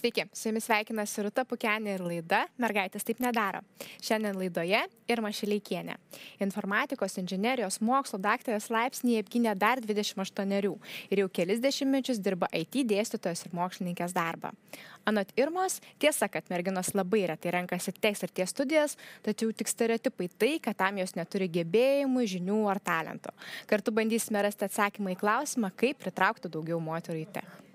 Sveiki, su jumis sveikinasi Ruta Pukenė ir laida Mergaitės taip nedaro. Šiandien laidoje Irma Šileikienė. Informatikos inžinerijos mokslo daktarės laipsnį apgynė dar 28 ir jau kelis dešimtmečius dirba IT dėstytojos ir mokslininkės darbą. Anot Irmos, tiesa, kad merginos labai retai renkasi tekst ir ties studijas, tačiau tik stereotipai tai, kad tam jos neturi gebėjimų, žinių ar talento. Kartu bandysime rasti atsakymą į klausimą, kaip pritraukti daugiau moterų į tech.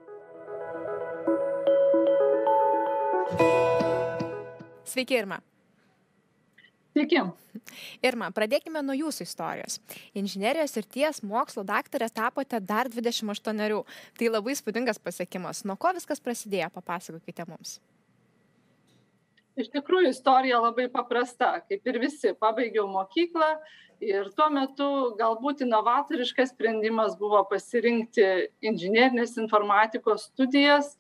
Sveiki, Irma. Sveiki. Irma, pradėkime nuo jūsų istorijos. Inžinerijos ir ties mokslo daktarė tapote dar 28. Tai labai spūdingas pasiekimas. Nuo ko viskas prasidėjo, papasakokite mums. Iš tikrųjų, istorija labai paprasta. Kaip ir visi, pabaigiau mokyklą ir tuo metu galbūt inovatoriškas sprendimas buvo pasirinkti inžinierinės informatikos studijas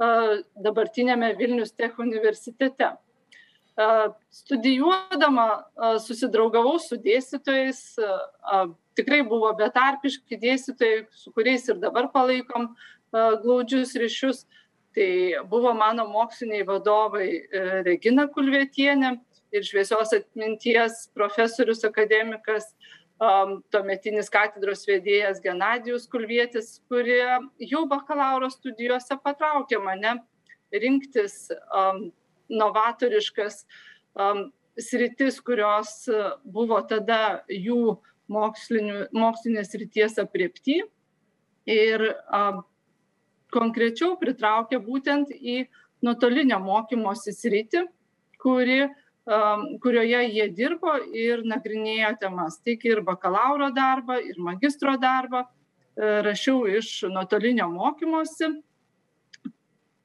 dabartinėme Vilnius Tech universitete studijuodama susidraugavau su dėstytojais, tikrai buvo betarpiški dėstytojai, su kuriais ir dabar palaikom glaudžius ryšius. Tai buvo mano moksliniai vadovai e, Regina Kulvietienė ir šviesios atminties profesorius akademikas, tuometinis katedros vedėjas Genadijus Kulvietis, kurie jau bakalauro studijose patraukė mane rinktis novatoriškas um, sritis, kurios uh, buvo tada jų mokslinės ryties apriepti ir um, konkrečiau pritraukė būtent į nuotolinio mokymosi sritį, kuri, um, kurioje jie dirbo ir nagrinėjo temas. Tik ir bakalauro darbą, ir magistro darbą uh, rašiau iš nuotolinio mokymosi.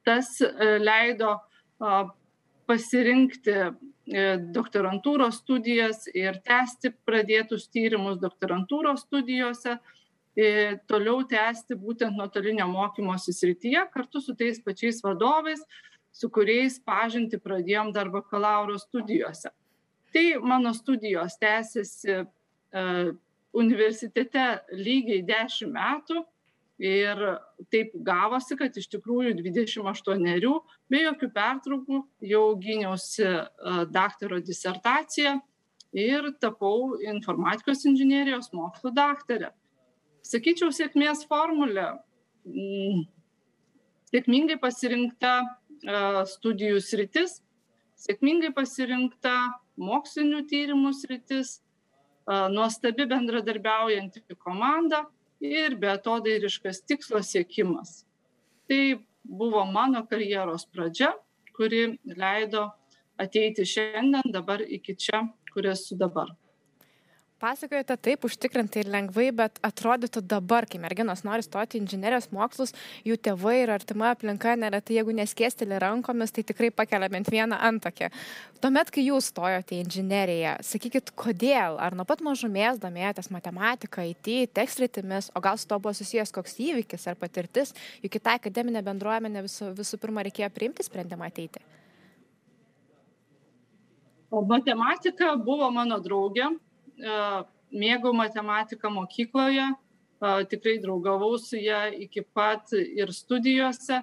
Tas uh, leido pasirinkti e, doktorantūros studijas ir tęsti pradėtus tyrimus doktorantūros studijose, e, toliau tęsti būtent nuotolinio mokymosi srityje kartu su tais pačiais vadovais, su kuriais pažinti pradėjom dar bakalauro studijose. Tai mano studijos tęsiasi e, universitete lygiai 10 metų ir taip gavosi kad iš tikrųjų dvidešim aštuonerių be jokių pertraukų jau gyniausi e, daktaro disertaciją ir tapau informatikos inžinerijos mokslų daktare. Sakyčiau, sėkmės formulė mm, sėkmingai pasirinkta studijų sritis, sėkmingai pasirinkta mokslinių tyrimų sritis, nuostabi bendradarbiaujanti komanda ir beatodairiškas tikslo siekimas. Tai buvo mano karjeros pradžia, kuri leido ateiti šiandien, dabar iki čia, kur esu dabar. Pasakojate taip užtikrintai ir lengvai, bet atrodytų dabar, kai merginos nori stoti į inžinierijos mokslus, jų tėvai ir artima aplinka neretai, jeigu neskėsteli rankomis, tai tikrai pakelia bent vieną antokį. Tuomet, kai jūs stojote į inžineriją, sakykit, kodėl? Ar nuo pat mažumės domėjotės matematiką, IT, tekstritimis, o gal su to buvo susijęs koks įvykis ar patirtis, juk į tą akademinę bendruomenę visų, visų pirma reikėjo priimti sprendimą ateiti? O matematika buvo mano draugė, mėgau matematiką mokykloje, tikrai draugavau su ją iki pat ir studijose.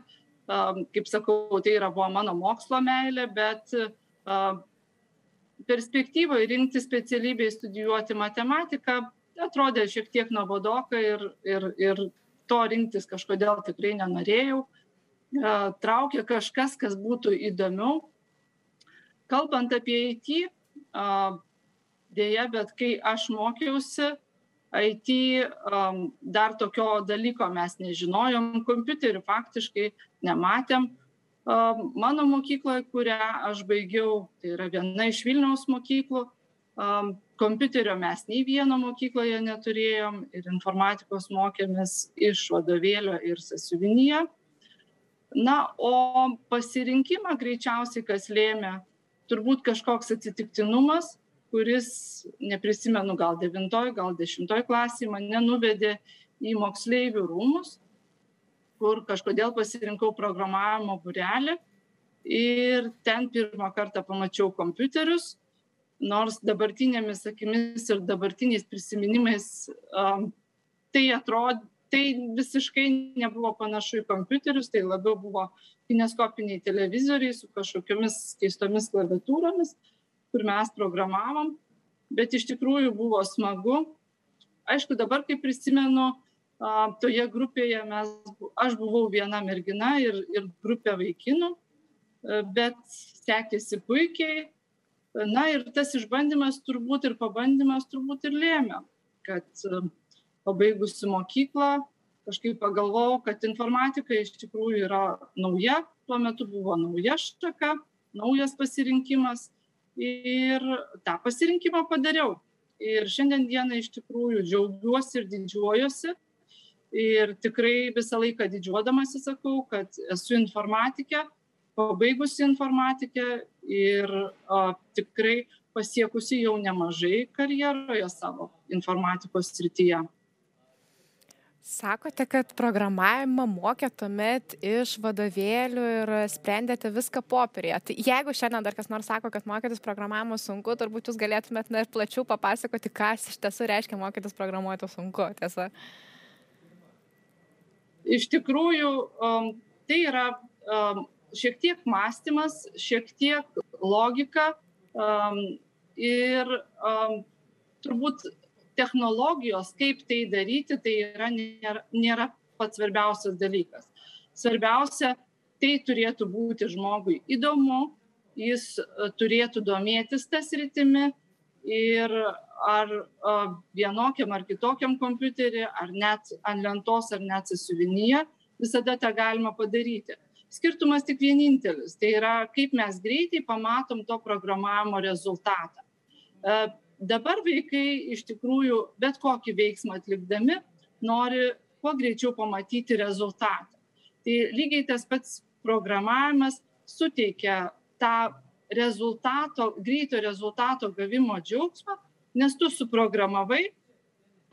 Kaip sakau, tai yra buvo mano mokslo meilė, bet perspektyvoje rinkti specialybę studijuoti matematiką atrodė šiek tiek nuobodoka ir, ir, ir to rinktis kažkodėl tikrai nenorėjau. Traukė kažkas, kas būtų įdomiau. Kalbant apie IT, Deja, bet kai aš mokiausi, IT um, dar tokio dalyko mes nežinojom, kompiuterių faktiškai nematėm. Um, mano mokykloje, kurią aš baigiau, tai yra viena iš Vilniaus mokyklų, um, kompiuterio mes nei vieno mokykloje neturėjom ir informatikos mokėmės iš vadovėlio ir sasiuvinyje. Na, o pasirinkimą greičiausiai, kas lėmė, turbūt kažkoks atsitiktinumas, kuris neprisimenu gal devintoj gal dešimtoj klasėj mane nuvedė į moksleivių rūmus kur kažkodėl pasirinkau programavimo būrelį ir ten pirmą kartą pamačiau kompiuterius, nors dabartinėmis akimis ir dabartiniais prisiminimais um, tai atrodė, tai visiškai nebuvo panašu į kompiuterius, tai labiau buvo kineskopiniai televizoriai su kažkokiamis keistomis klaviatūromis, kur mes programavom, bet iš tikrųjų buvo smagu. Aišku, dabar, kai prisimenu, toje grupėje mes, aš buvau viena mergina ir, ir grupė vaikinų, bet sekėsi puikiai. Na ir tas išbandymas turbūt ir pabandymas turbūt ir lėmė, kad pabaigusi mokyklą kažkaip pagalvojau, kad informatika iš tikrųjų yra nauja, tuo metu buvo nauja šaka, naujas pasirinkimas ir tą pasirinkimą padariau. Ir šiandien dieną iš tikrųjų džiaugiuosi ir didžiuojuosi. Ir tikrai visą laiką didžiuodamasi sakau, kad esu informatikė, pabaigusi informatikę ir o, tikrai pasiekusi jau nemažai karjeroje savo informatikos srityje. Sakote, kad programavimą mokė tuomet iš vadovėlių ir sprendėte viską popierėje. Tai jeigu šiandien dar kas nors sako, kad mokytis programavimo sunku, turbūt jūs galėtumėt net plačiau papasakoti, kas iš tiesų reiškia mokytis programuoti sunku, tiesa. Iš tikrųjų, um, tai yra um, šiek tiek mąstymas, šiek tiek logika um, ir turbūt technologijos, kaip tai daryti, tai yra, nėra, nėra pats svarbiausias dalykas. Svarbiausia, tai turėtų būti žmogui įdomu, jis e, turėtų domėtis tas rytimi ir ar vienokiam ar kitokiam kompiuterį, ar net ant lentos, ar net sąsiuvinyje, visada tą galima padaryti. Skirtumas tik vienintelis, tai yra kaip mes greitai pamatom to programavimo rezultatą. Dabar vaikai iš tikrųjų bet kokį veiksmą atlikdami nori kuo greičiau pamatyti rezultatą. Tai lygiai tas pats programavimas suteikia tą rezultato, greito rezultato gavimo džiaugsmą, nes tu suprogramavai,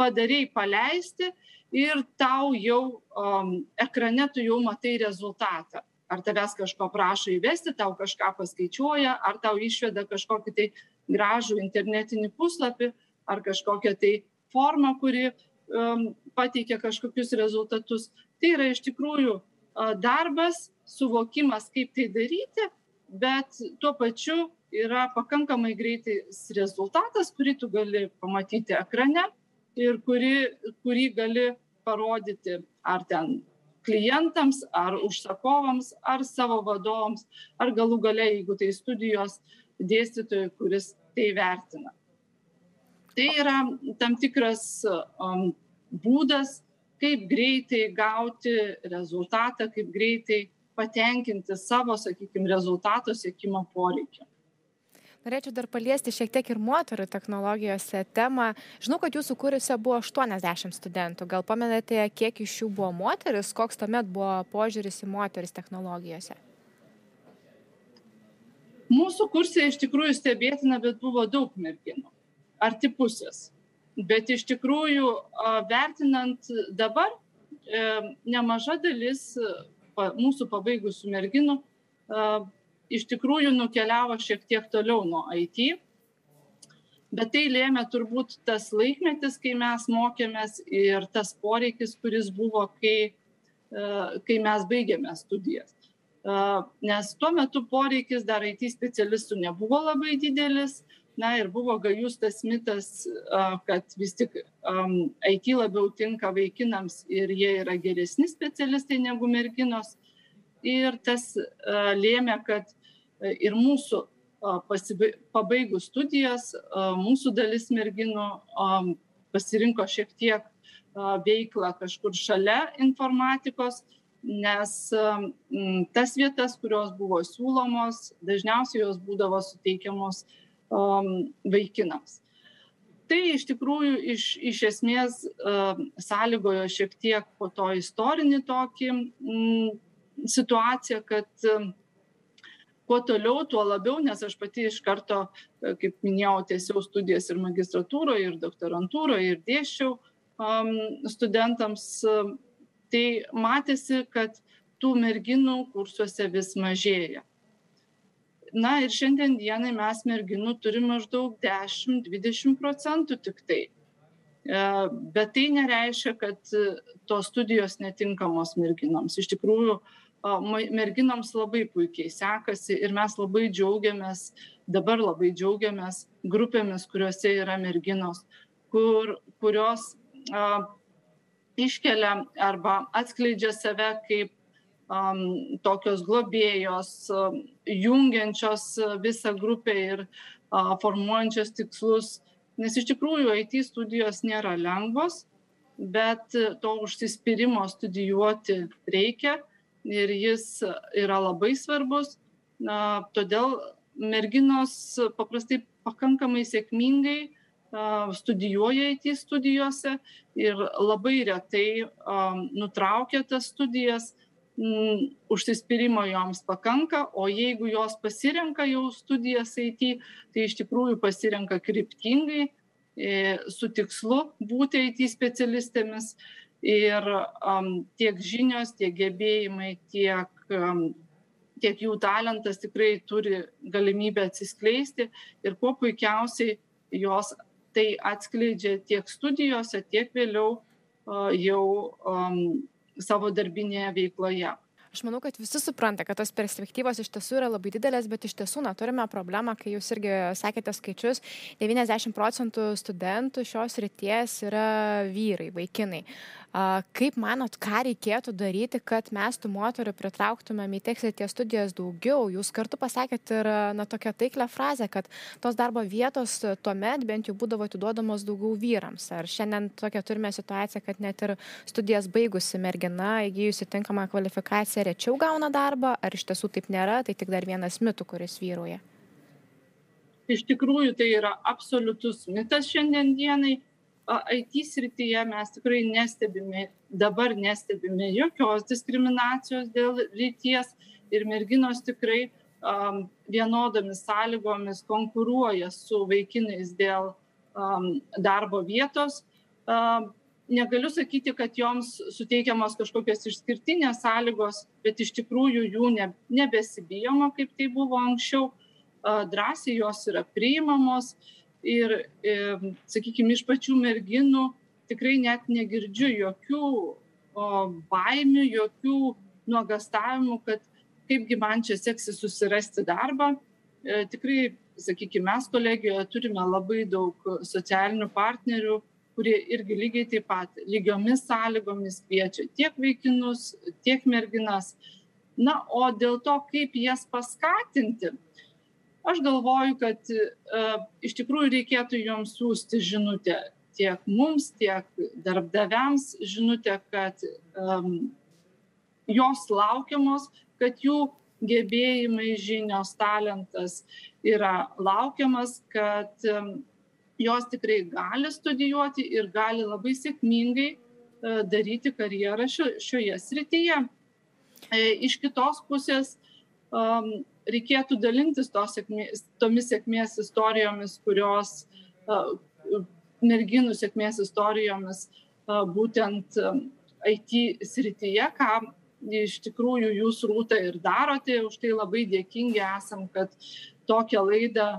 padarėjai paleisti ir tau jau um, ekrane tu jau matai rezultatą. Ar tavęs kažko prašo įvesti, tau kažką paskaičiuoja, ar tau išveda kažkokį tai gražų internetinį puslapį ar kažkokią tai formą, kuri um, pateikia kažkokius rezultatus. Tai yra iš tikrųjų uh, darbas, suvokimas, kaip tai daryti, bet tuo pačiu yra pakankamai greitais rezultatas, kurį tu gali pamatyti ekrane ir kuri, kurį gali parodyti ar ten klientams, ar užsakovams, ar savo vadovams, ar galų gale, jeigu tai studijos dėstytojui, kuris tai vertina. Tai yra tam tikras um, būdas, kaip greitai gauti rezultatą, kaip greitai patenkinti savo, sakykime, rezultato siekimo poreikį. Norėčiau dar paliesti šiek tiek ir moterų technologijose temą. Žinau, kad jūsų kūriuose buvo 80 studentų. Gal pamenate, kiek iš jų buvo moteris, koks tuomet buvo požiūris į moteris technologijose? Mūsų kursai iš tikrųjų stebėtina, bet buvo daug merginų, arti pusės. Bet iš tikrųjų, vertinant dabar, e, nemaža dalis mūsų pabaigusių merginų iš tikrųjų nukeliavo šiek tiek toliau nuo IT. Bet tai lėmė turbūt tas laikmetis, kai mes mokėmės ir tas poreikis, kuris buvo, kai, e, kai mes baigėme studijas nes tuo metu poreikis dar IT specialistų nebuvo labai didelis. Na ir buvo gajus tas mitas, kad vis tik IT labiau tinka vaikinams ir jie yra geresni specialistai negu merginos. Ir tas lėmė, kad ir mūsų pabaigus studijas, mūsų dalis merginų pasirinko šiek tiek veiklą kažkur šalia informatikos nes tas vietas, kurios buvo siūlomos, dažniausiai jos būdavo suteikiamos vaikinams. Tai iš tikrųjų iš, iš esmės sąlygojo šiek tiek po to istorinį tokį situaciją, kad kuo toliau, tuo labiau, nes aš pati iš karto, kaip minėjau, tiesiau studijas ir magistratūroje, ir doktorantūroje, ir dėščiau um, studentams um, tai matėsi, kad tų merginų kursuose vis mažėja. Na ir šiandien dienai mes merginų turime maždaug 10-20 procentų tik tai. E, bet tai nereiškia, kad tos studijos netinkamos merginoms. Iš tikrųjų, merginoms labai puikiai sekasi ir mes labai džiaugiamės, dabar labai džiaugiamės grupėmis, kuriuose yra merginos, kur, kurios iškelia arba atskleidžia save kaip um, tokios globėjos, um, jungiančios visą grupę ir uh, formuojančios tikslus. Nes iš tikrųjų IT studijos nėra lengvos, bet to užsispyrimo studijuoti reikia ir jis yra labai svarbus. Na, todėl merginos paprastai pakankamai sėkmingai studijuoja IT studijose ir labai retai nutraukia tas studijas, užsispyrimo joms pakanka, o jeigu jos pasirenka jau studijas IT, tai iš tikrųjų pasirenka kryptingai, e, su tikslu būti IT specialistėmis. Ir tiek žinios, tiek gebėjimai, tiek, tiek jų talentas tikrai turi galimybę atsiskleisti ir kuo puikiausiai jos tai atskleidžia tiek studijose, tiek vėliau jau savo darbinėje veikloje. Aš manau, kad visi supranta, kad tos perspektyvos iš tiesų yra labai didelės, bet iš tiesų na, turime problemą, kai jūs irgi sakėte skaičius, 90 procentų studentų šios ryties yra vyrai, vaikinai. Kaip manot, ką reikėtų daryti, kad mes tų moterų pritrauktumėm į tekstilės studijas daugiau? Jūs kartu pasakėt ir na, tokią taiklę frazę, kad tos darbo vietos tuomet bent jau būdavo atiduodamos daugiau vyrams. Ar šiandien tokią turime situaciją, kad net ir studijas baigusi mergina, įgyjusi tinkamą kvalifikaciją, rečiau gauna darbą, ar iš tiesų taip nėra, tai tik dar vienas mitų, kuris vyrauja? Iš tikrųjų, tai yra absoliutus mitas šiandien dienai IT srityje mes tikrai nestebime, dabar nestebime jokios diskriminacijos dėl lyties ir merginos tikrai um, vienodomis sąlygomis konkuruoja su vaikinais dėl um, darbo vietos. Um, negaliu sakyti, kad joms suteikiamos kažkokios išskirtinės sąlygos, bet iš tikrųjų jų ne, nebesibijoma, kaip tai buvo anksčiau. Drąsiai jos yra priimamos. Uh, ir, sakykime, iš pačių merginų tikrai net negirdžiu jokių o, baimių, jokių nuogastavimų, kad kaipgi man čia seksis susirasti darbą. E, tikrai, sakykime, mes kolegijoje turime labai daug socialinių partnerių, kurie irgi lygiai taip pat lygiomis sąlygomis kviečia tiek vaikinus, tiek merginas. Na, o dėl to, kaip jas paskatinti, aš galvoju kad uh, iš tikrųjų reikėtų joms siūsti žinutę tiek mums, tiek darbdaviams žinutę, kad um, jos laukiamos, kad jų gebėjimai, žinios, talentas yra laukiamas, kad um, jos tikrai gali studijuoti ir gali labai sėkmingai uh, daryti karjerą šio, šioje srityje. E, iš kitos pusės reikėtų dalintis sėkmės, tomis sėkmės istorijomis, kurios merginų sėkmės istorijomis būtent IT srityje, ką iš tikrųjų jūs rūta ir darote, už tai labai dėkingi esam, kad tokią laidą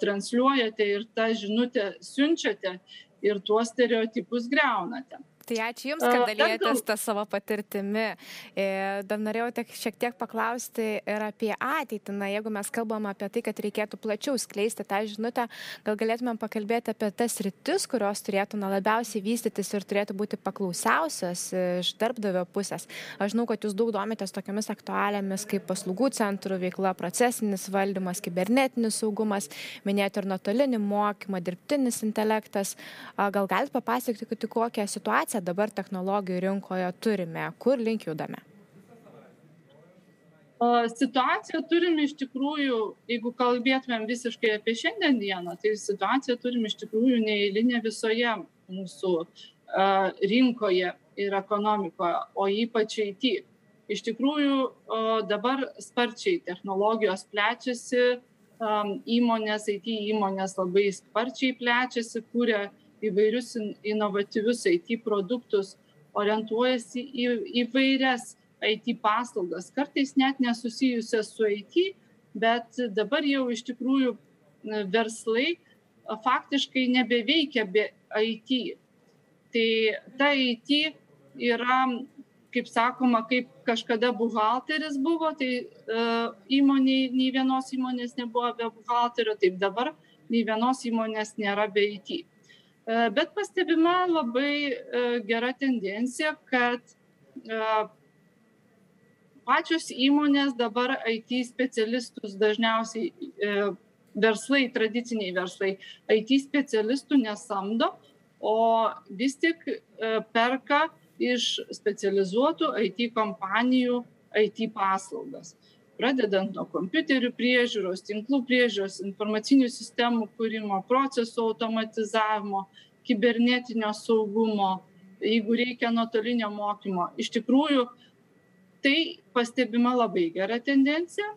transliuojate ir tą žinutę siunčiate ir tuos stereotipus greunate. Tai ačiū Jums, kad dalyjatės tą savo patirtimi. E, dar norėjau tik šiek tiek paklausti ir apie ateitį. Na, jeigu mes kalbam apie tai, kad reikėtų plačiau skleisti tą žinutę, gal galėtumėm pakalbėti apie tas rytis, kurios turėtų na, labiausiai vystytis ir turėtų būti paklausiausias iš darbdavio pusės. Aš žinau, kad Jūs daug domitės tokiamis aktualiamis kaip paslaugų centrų veikla, procesinis valdymas, kibernetinis saugumas, minėti ir nuotolinį mokymą, dirbtinis intelektas. Gal galite papasakoti, kokią situaciją situaciją dabar technologijų rinkoje turime, kur link judame? Situaciją turime iš tikrųjų, jeigu kalbėtumėm visiškai apie šiandien dieną, tai situaciją turime iš tikrųjų neįlinę visoje mūsų rinkoje ir ekonomikoje, o ypač IT. Iš tikrųjų, dabar sparčiai technologijos plečiasi, įmonės, IT įmonės labai sparčiai plečiasi, kūrė įvairius inovatyvius IT produktus, orientuojasi į įvairias IT paslaugas, kartais net nesusijusias su IT, bet dabar jau iš tikrųjų verslai faktiškai nebeveikia be IT. Tai ta IT yra, kaip sakoma, kaip kažkada buhalteris buvo, tai įmoniai, nei vienos įmonės nebuvo be buhalterio, taip dabar nei vienos įmonės nėra be IT. Bet pastebima labai gera tendencija, kad pačios įmonės dabar IT specialistus dažniausiai verslai, tradiciniai verslai, IT specialistų nesamdo, o vis tik perka iš specializuotų IT kompanijų IT paslaugas. Pradedant nuo kompiuterių priežiūros, tinklų priežiūros, informacinių sistemų kūrimo, procesų automatizavimo, kibernetinio saugumo, jeigu reikia nuotolinio mokymo. Iš tikrųjų, tai pastebima labai gera tendencija.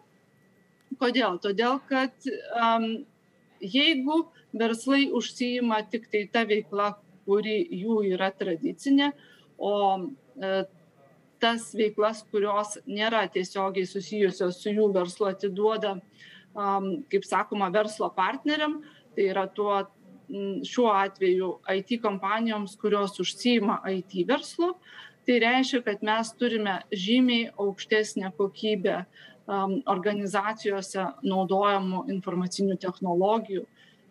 Kodėl? Todėl, kad um, jeigu verslai užsijima tik tai ta veikla, kuri jų yra tradicinė, o e, tas veiklas, kurios nėra tiesiogiai susijusios su jų verslu atiduoda, kaip sakoma, verslo partneriam, tai yra tuo šiuo atveju IT kompanijoms, kurios užsijima IT verslu, tai reiškia, kad mes turime žymiai aukštesnę kokybę organizacijose naudojamų informacinių technologijų.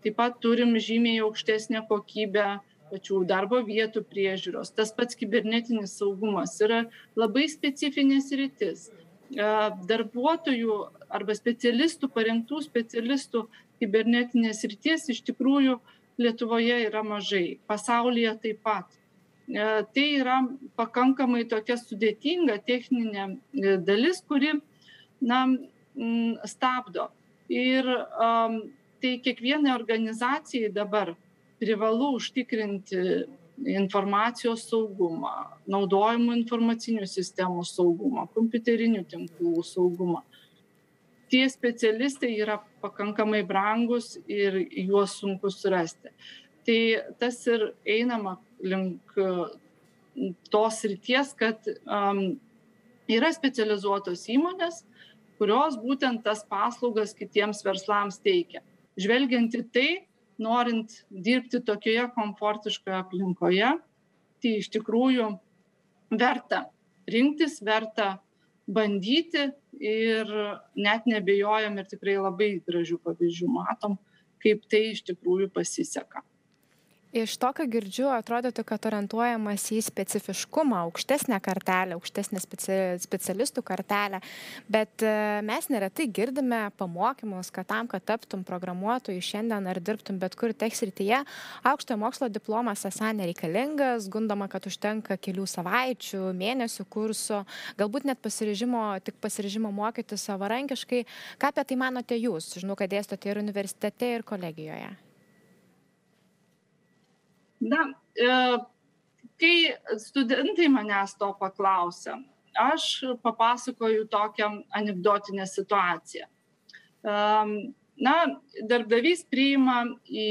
Taip pat turim žymiai aukštesnę kokybę pačių darbo vietų priežiūros. Tas pats kibernetinis saugumas yra labai specifinės rytis. Darbuotojų arba specialistų, parengtų specialistų kibernetinės ryties iš tikrųjų Lietuvoje yra mažai, pasaulyje taip pat. Tai yra pakankamai tokia sudėtinga techninė e, dalis, kuri na, stabdo. Ir um, tai kiekvienai organizacijai dabar privalu užtikrinti informacijos saugumą, naudojimų informacinių sistemų saugumą, kompiuterinių tinklų saugumą. Tie specialistai yra pakankamai brangus ir juos sunku surasti. Tai tas ir einama link tos ryties, kad um, yra specializuotos įmonės, kurios būtent tas paslaugas kitiems verslams teikia. Žvelgiant į tai, norint dirbti tokioje komfortiškoje aplinkoje, tai iš tikrųjų verta rinktis, verta bandyti ir net nebejojam ir tikrai labai gražių pavyzdžių matom, kaip tai iš tikrųjų pasiseka iš to ką girdžiu atrodytų kad orientuojamas į specifiškumą aukštesnę kartelę aukštesnę speci specialistų kartelę. Bet e, mes neretai girdime pamokymus kad tam kad taptum programuotoju šiandien ar dirbtum bet kur tech srityje aukštojo mokslo diplomas esą nereikalingas gundoma kad užtenka kelių savaičių mėnesių kurso galbūt net pasiryžimo tik pasiryžimo mokytis savarankiškai. Ką apie tai manote jūs? Žinau kad dėstote ir universitete ir kolegijoje Na, e, kai studentai manęs to paklausia, aš papasakoju tokią anegdotinę situaciją. Na, darbdavys priima į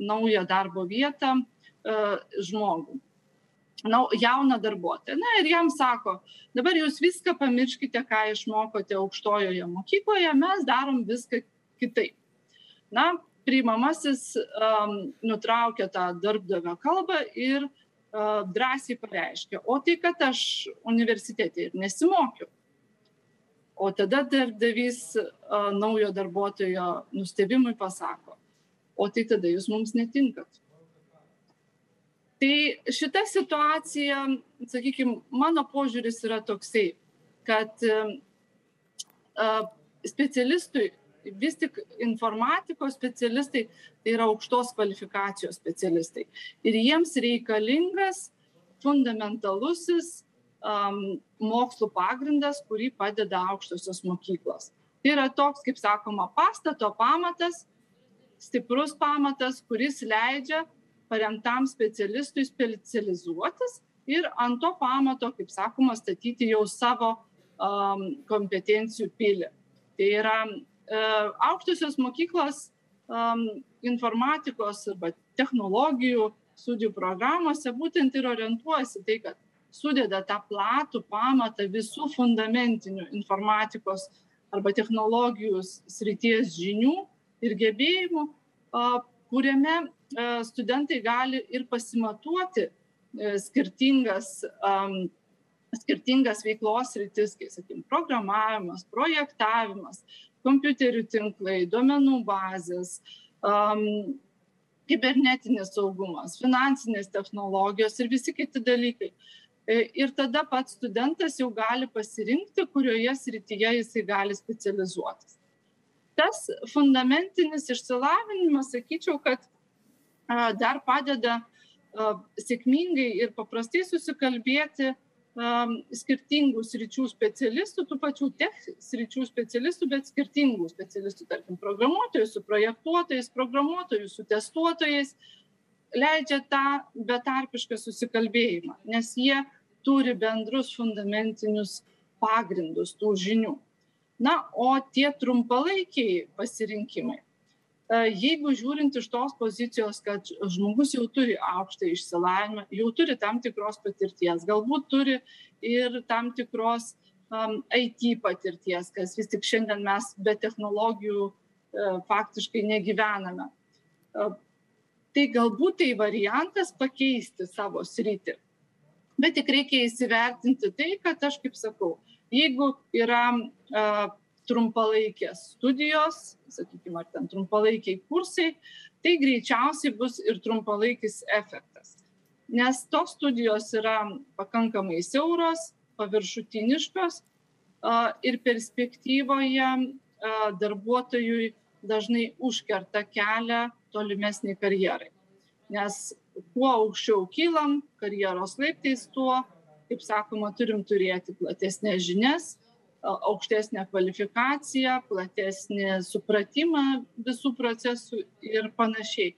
naują darbo vietą e, žmogų, na, jauną darbuotoją. Na ir jam sako, dabar jūs viską pamirškite, ką išmokote aukštojoje mokykloje, mes darom viską kitaip. Na, priimamasis nutraukia tą darbdavio kalbą ir drąsiai pareiškia, o tai, kad aš universitete ir nesimokiau. O tada darbdavys naujo darbuotojo nustebimui pasako, o tai tada jūs mums netinkat. Tai šita situacija, sakykime, mano požiūris yra toksai, kad specialistui vis tik informatikos specialistai tai yra aukštos kvalifikacijos specialistai. Ir jiems reikalingas fundamentalusis um, mokslų pagrindas, kurį padeda aukštosios mokyklos. Tai yra toks, kaip sakoma, pastato pamatas, stiprus pamatas, kuris leidžia paremtam specialistui specializuotis ir ant to pamato, kaip sakoma, statyti jau savo um, kompetencijų pilį. Tai yra aukštosios mokyklos informatikos arba technologijų studijų programuose būtent ir orientuojasi tai, kad sudeda tą platų pamatą visų fundamentinių informatikos arba technologijų srities žinių ir gebėjimų, kuriame e, studentai gali ir pasimatuoti e, skirtingas skirtingas veiklos rytis, kaip sakykim, programavimas, projektavimas, kompiuterių tinklai, duomenų bazės, um, kibernetinis saugumas, finansinės technologijos ir visi kiti dalykai. E, ir tada pats studentas jau gali pasirinkti, kurioje srityje jisai gali specializuotis. Tas fundamentinis išsilavinimas, sakyčiau, kad dar padeda sėkmingai ir paprastai susikalbėti skirtingų sričių specialistų, tų pačių tech sričių specialistų, bet skirtingų specialistų, tarkim, programuotojų su projektuotojais, programuotojų su testuotojais, leidžia tą betarpišką susikalbėjimą, nes jie turi bendrus fundamentinius pagrindus tų žinių. Na, o tie trumpalaikiai pasirinkimai jeigu žiūrint iš tos pozicijos, kad žmogus jau turi aukštą išsilavinimą, jau turi tam tikros patirties, galbūt turi ir tam tikros um, IT patirties, kas vis tik šiandien mes be technologijų uh, faktiškai negyvename. Uh, tai galbūt tai variantas pakeisti savo sritį. Bet tik reikia įsivertinti tai, kad aš kaip sakau, jeigu yra uh, trumpalaikės studijos, sakykime, ar ten trumpalaikiai kursai, tai greičiausiai bus ir trumpalaikis efektas. Nes tos studijos yra pakankamai siauros, paviršutiniškos ir perspektyvoje darbuotojui dažnai užkerta kelią tolimesniai karjerai. Nes kuo aukščiau kylam karjeros laiptais, tuo, kaip sakoma, turim turėti platesnės žinias, aukštesnę kvalifikaciją, platesnį supratimą visų procesų ir panašiai.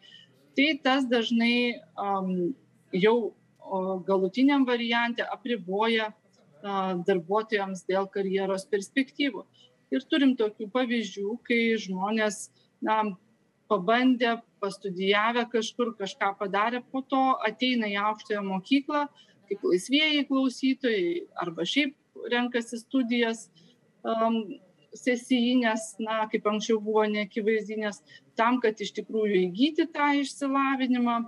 Tai tas dažnai um, jau galutiniam variante apriboja uh, darbuotojams dėl karjeros perspektyvų. Ir turim tokių pavyzdžių, kai žmonės na, pabandė, pastudijavę kažkur, kažką padarė, po to ateina į aukštąją mokyklą kaip laisvėjai klausytojai arba šiaip renkasi studijas sesijinės, na, kaip anksčiau buvo neakivaizdinės, tam, kad iš tikrųjų įgyti tą išsilavinimą,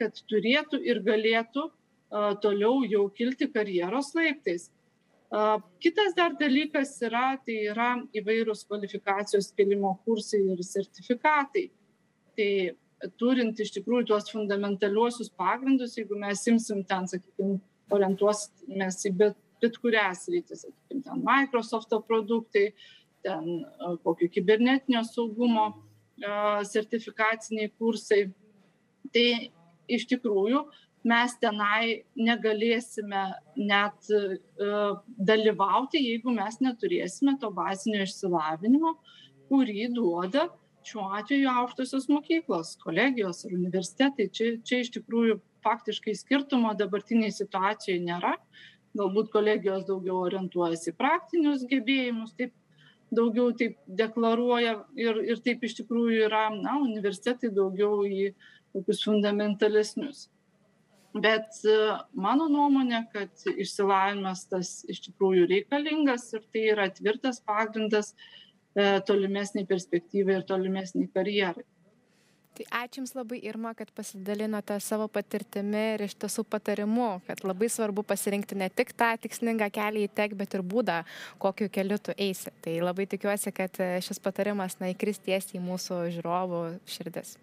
kad turėtų ir galėtų uh, toliau jau kilti karjeros laiptais. Uh, kitas dar dalykas yra, tai yra įvairūs kvalifikacijos kelimo kursai ir sertifikatai. Tai turint iš tikrųjų tuos fundamentaliuosius pagrindus, jeigu mes imsim ten, sakykime, orientuosimės į bet bet kurią sritį, sakykime, ten Microsofto produktai, ten e, kokio kibernetinio saugumo e, sertifikaciniai kursai. Tai iš tikrųjų mes tenai negalėsime net uh, dalyvauti, jeigu mes neturėsime to bazinio išsilavinimo, kurį duoda šiuo atveju aukštosios mokyklos, kolegijos ar universitetai. Čia, čia iš tikrųjų faktiškai skirtumo dabartiniai situacijai nėra galbūt kolegijos daugiau orientuojasi į praktinius gebėjimus, taip daugiau taip deklaruoja ir, ir taip iš tikrųjų yra, na, universitetai daugiau į tokius fundamentalesnius. Bet e, mano nuomonė, kad išsilavinimas tas iš tikrųjų reikalingas ir tai yra tvirtas pagrindas e, tolimesniai perspektyvai ir tolimesniai karjerai. Tai ačiū Jums labai, Irma, kad pasidalinote savo patirtimi ir iš tiesų patarimu, kad labai svarbu pasirinkti ne tik tą tikslingą kelią į tek, bet ir būdą, kokiu keliu tu eisi. Tai labai tikiuosi, kad šis patarimas na, įkris tiesiai į mūsų žiūrovų širdis.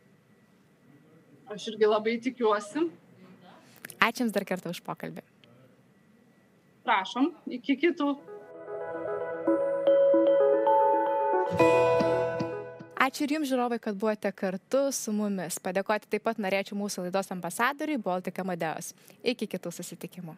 Aš irgi labai tikiuosi. Ačiū Jums dar kartą už pokalbį. Prašom, iki kitų. Ačiū ir jums, žiūrovai, kad buvote kartu su mumis. Padėkoti taip pat norėčiau mūsų laidos ambasadoriui Baltika Madeus. Iki kitų susitikimų.